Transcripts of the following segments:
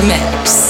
the mix.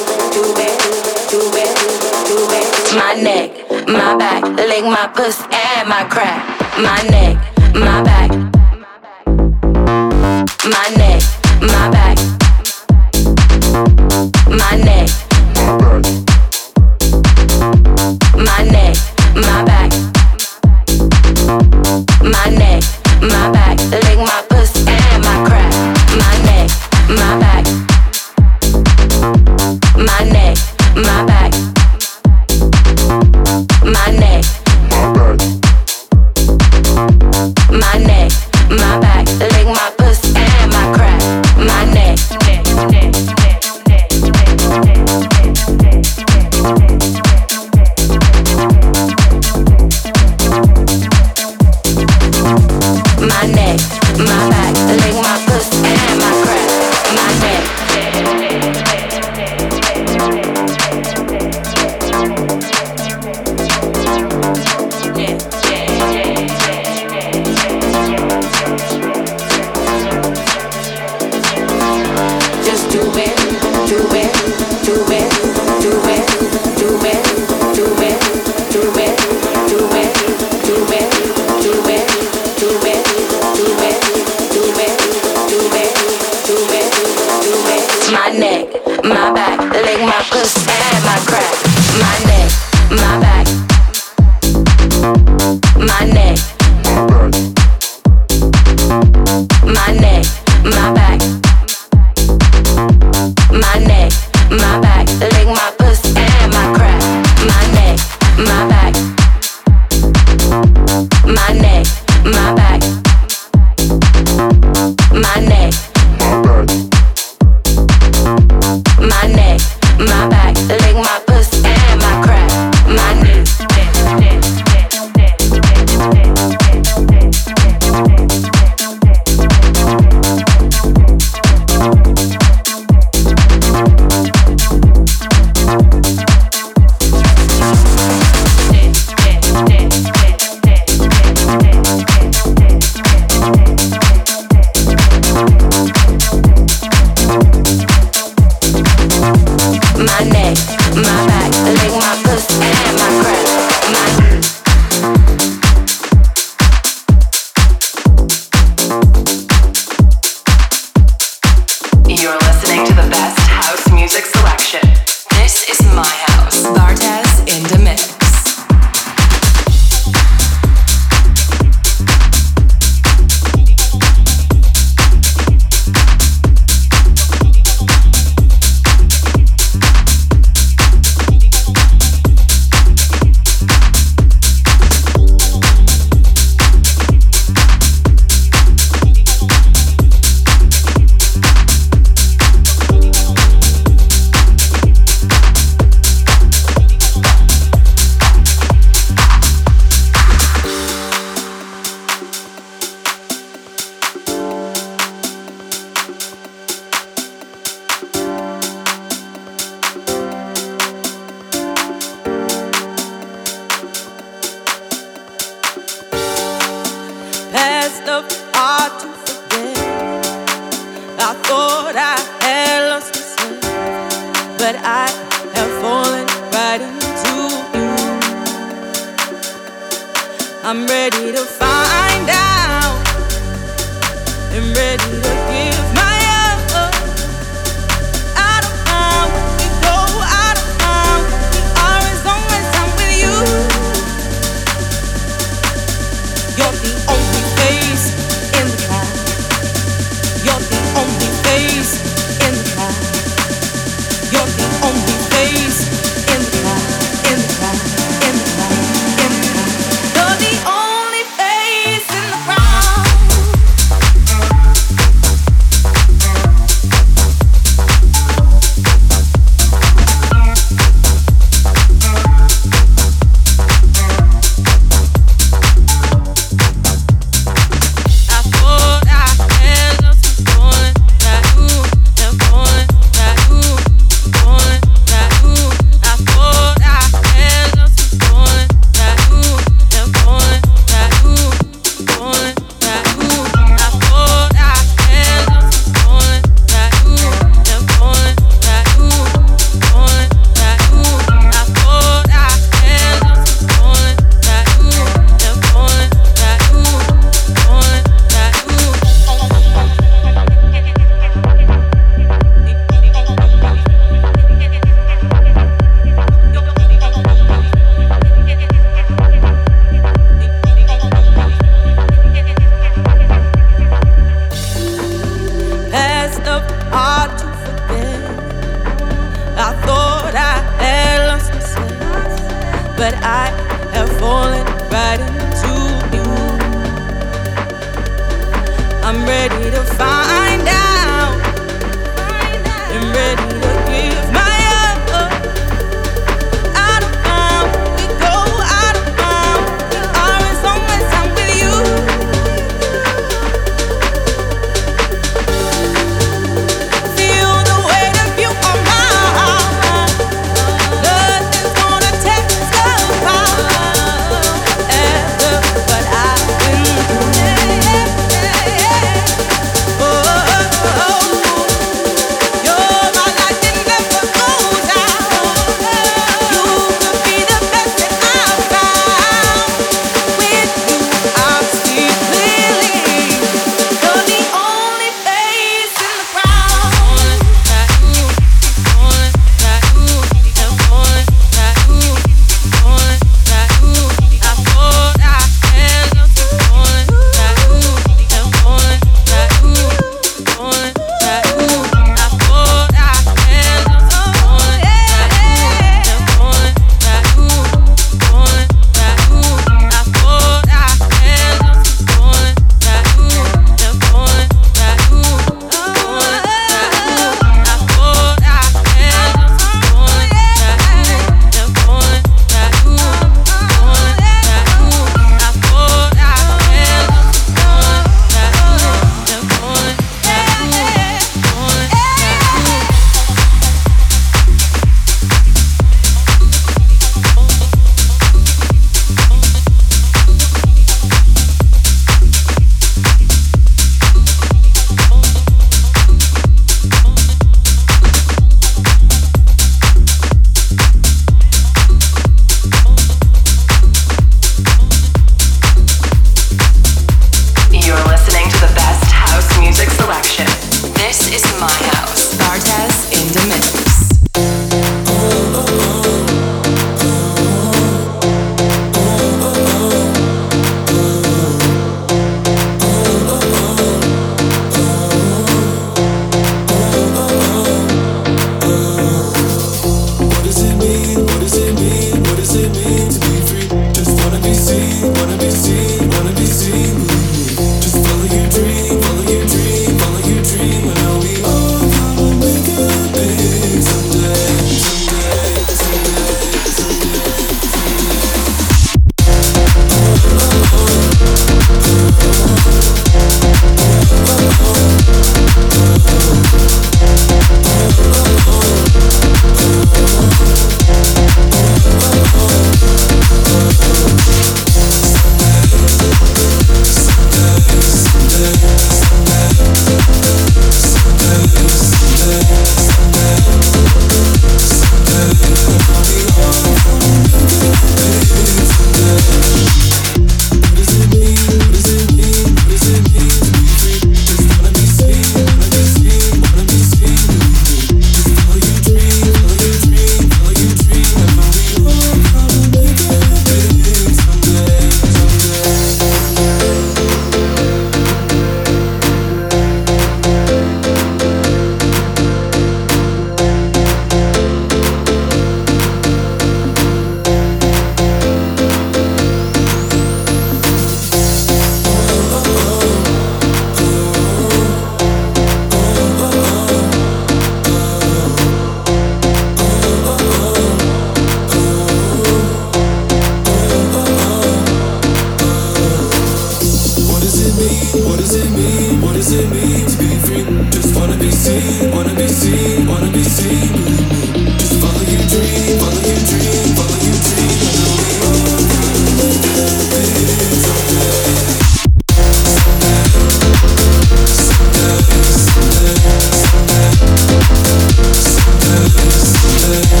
good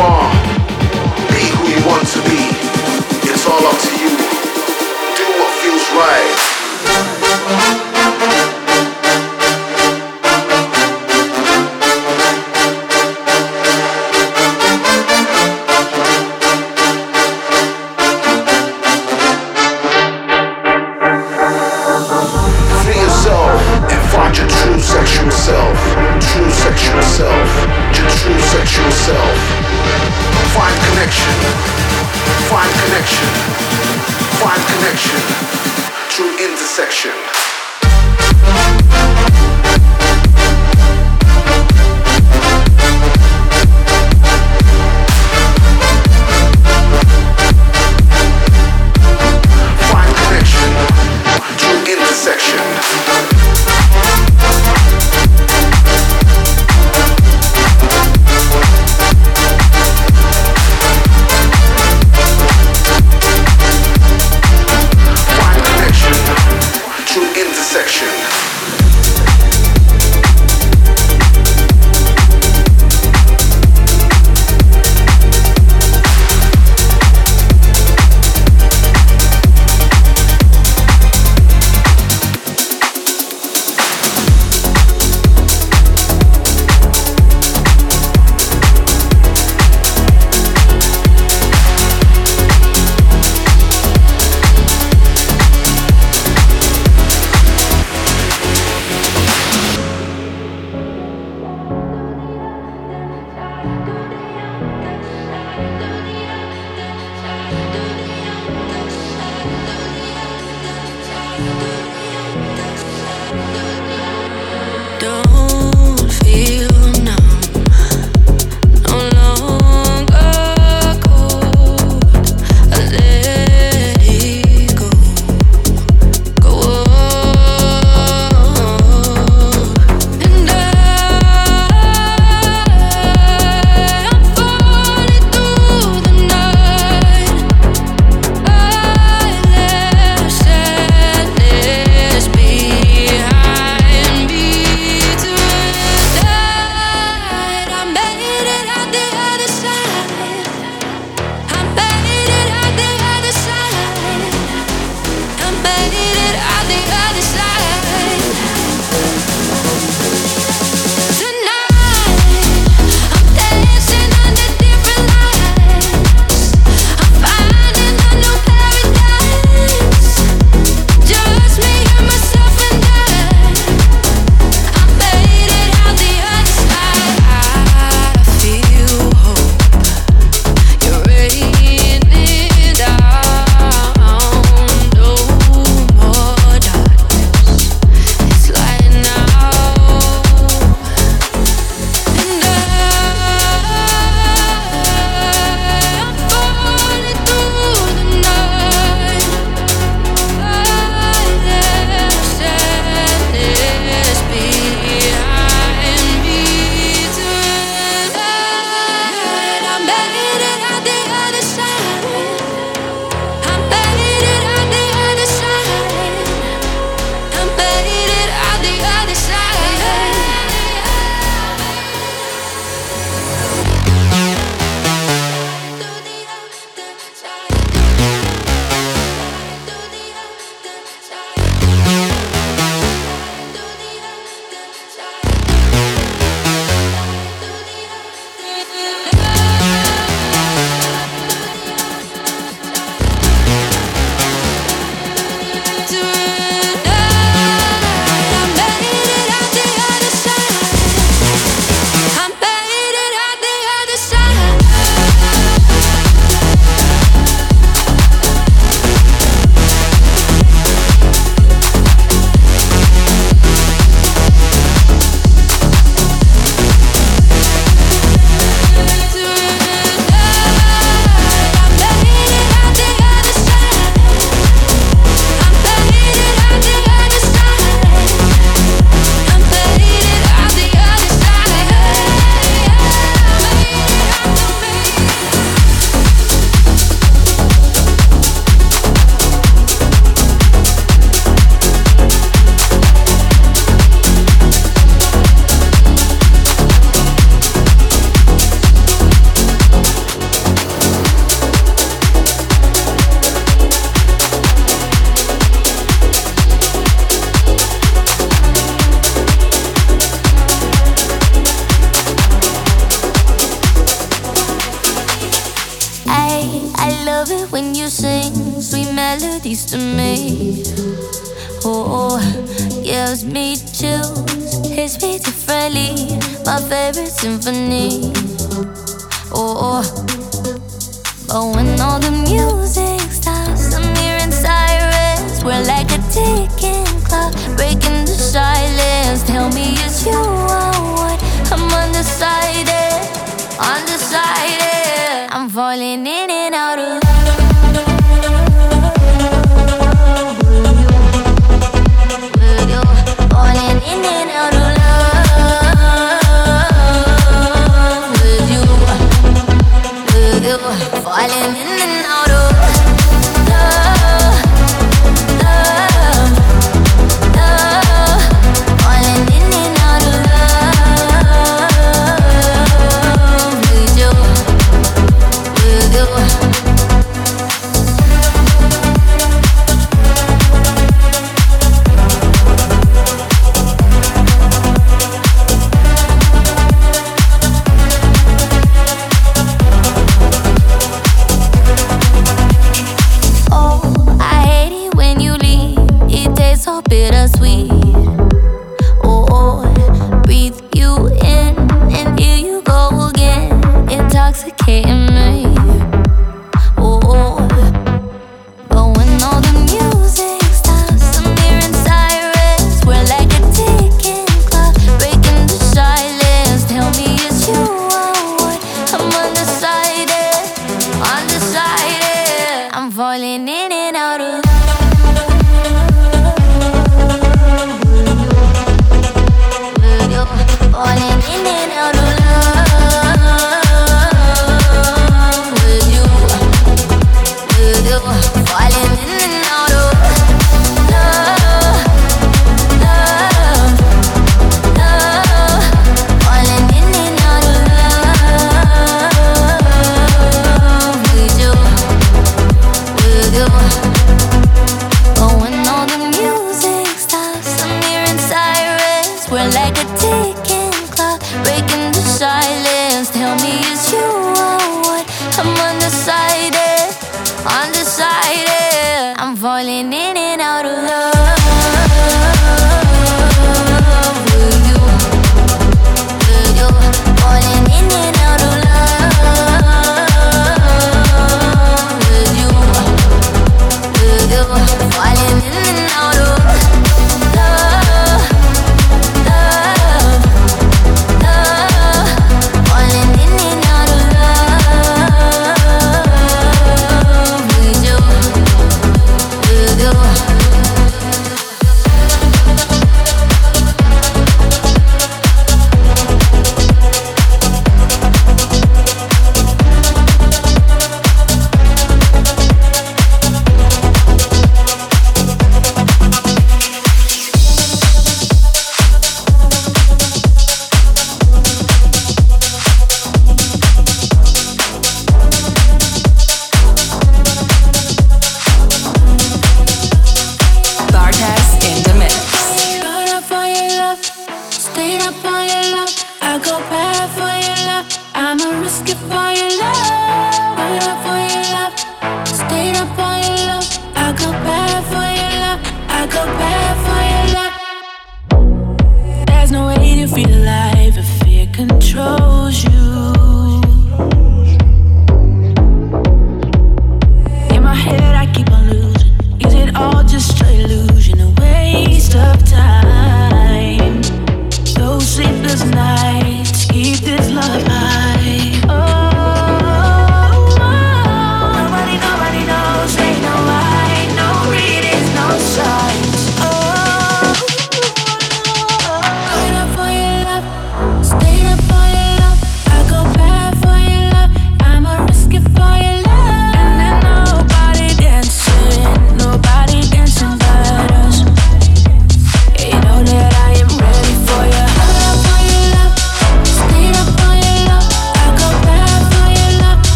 are.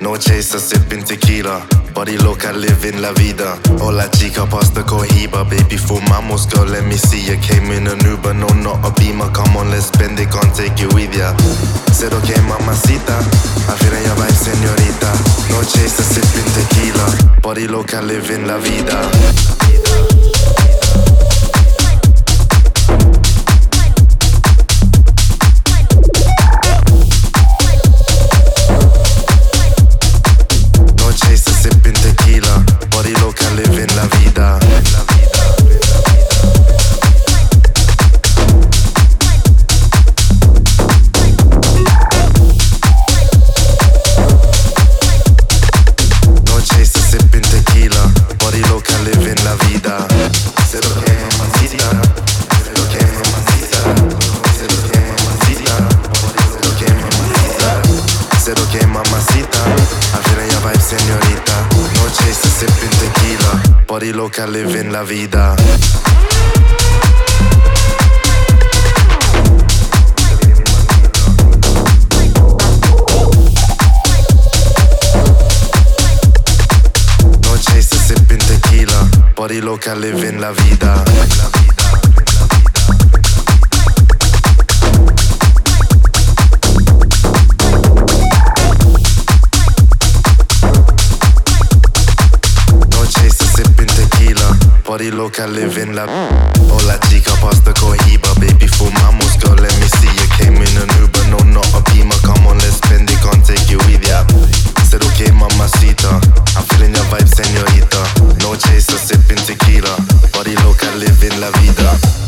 No chaser, sipping tequila. Body loca, living la vida. Hola chica, past the cohiba. Baby, fumamos, girl, let me see you. Came in an Uber, no, not a beamer. Come on, let's spend it, can't take you with ya. Said okay, mamacita. I'm feeling your vibe, señorita. No chaser, sipping tequila. Body loca, living la vida. Loca, living la vida. No chaser, sipping tequila. Body loca, living la vida. Body loca, living la Hola chica, pasta cohiba Baby, fumamos, girl, let me see you Came in an Uber, no, not a Beamer. Come on, let's spend it, can't take you with ya. Said okay, mamacita uh, I'm feeling your vibe, señorita No chaser, sipping tequila. Body loca, living la vida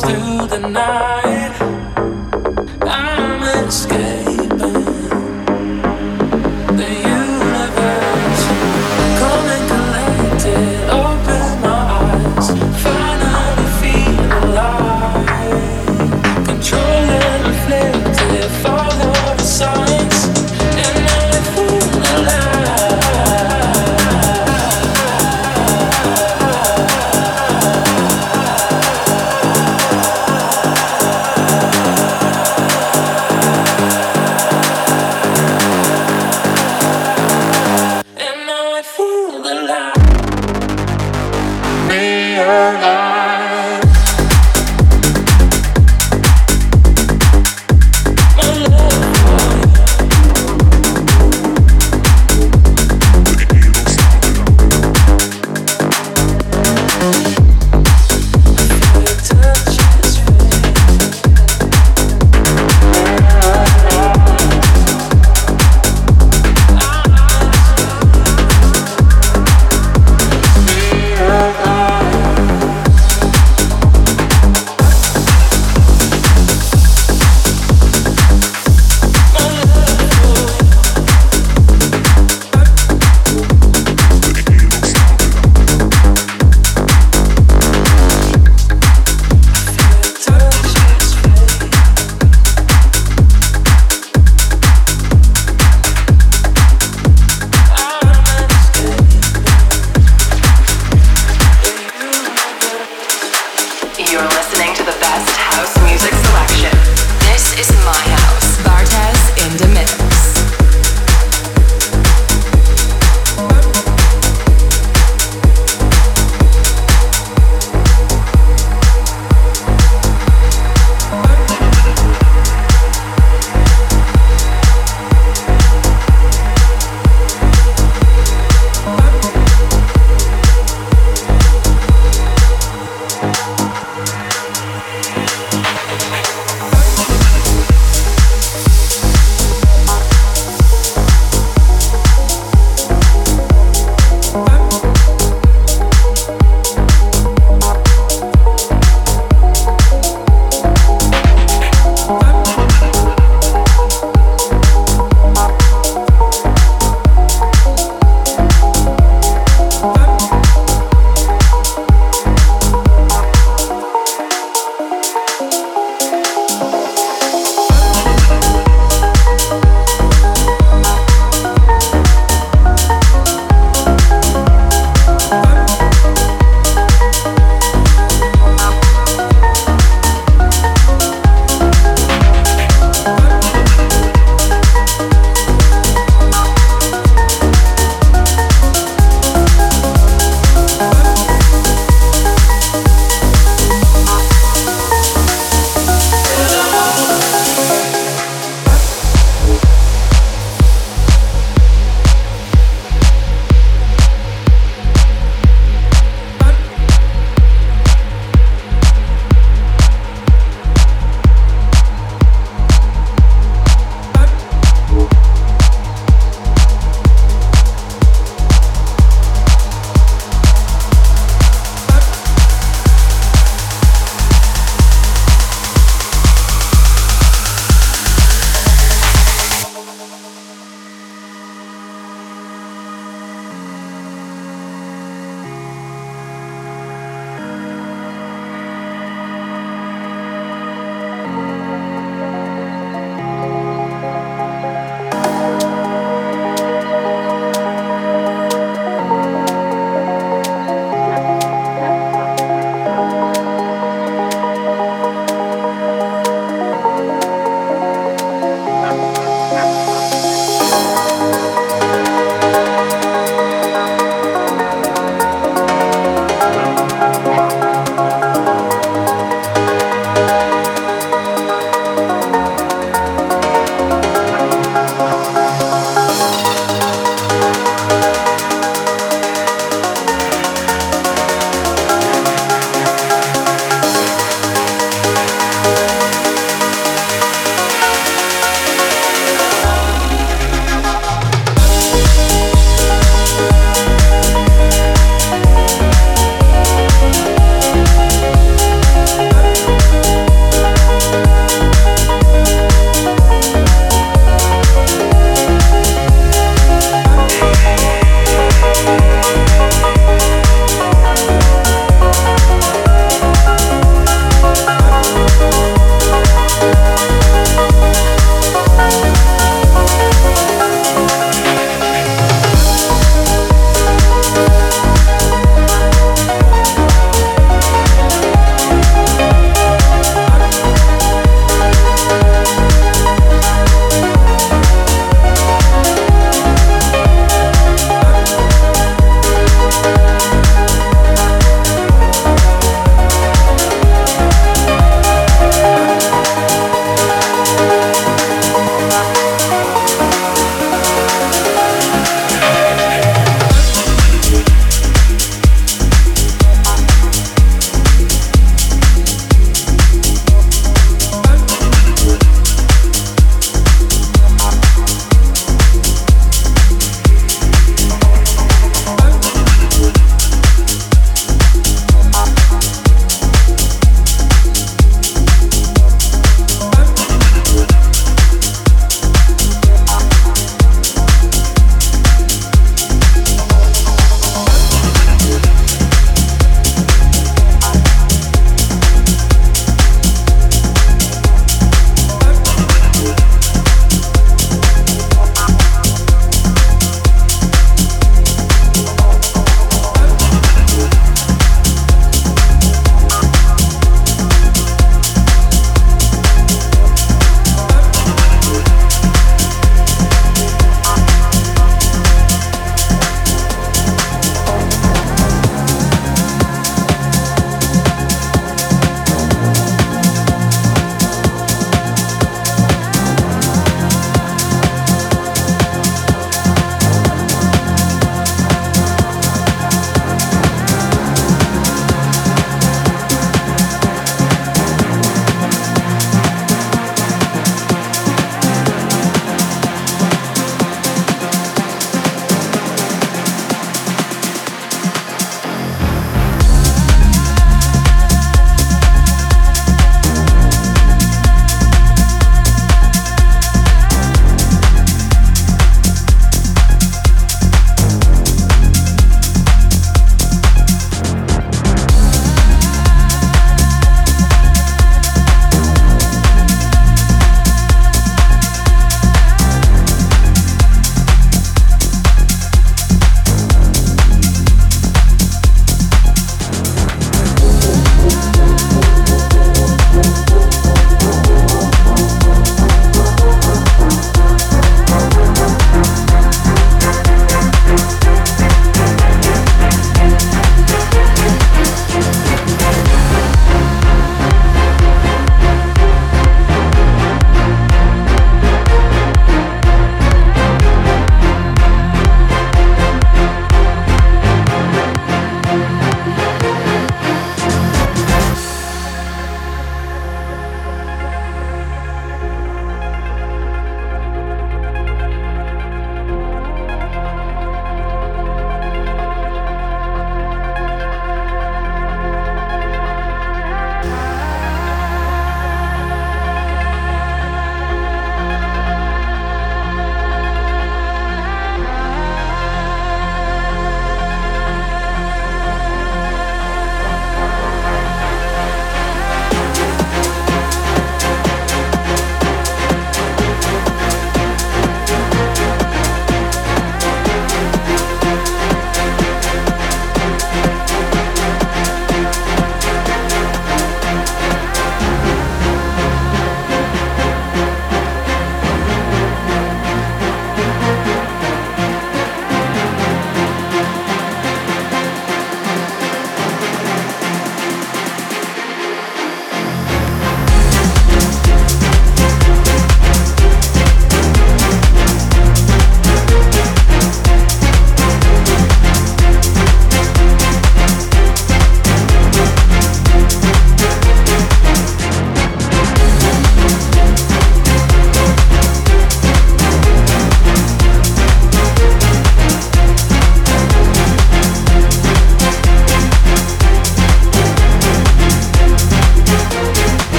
still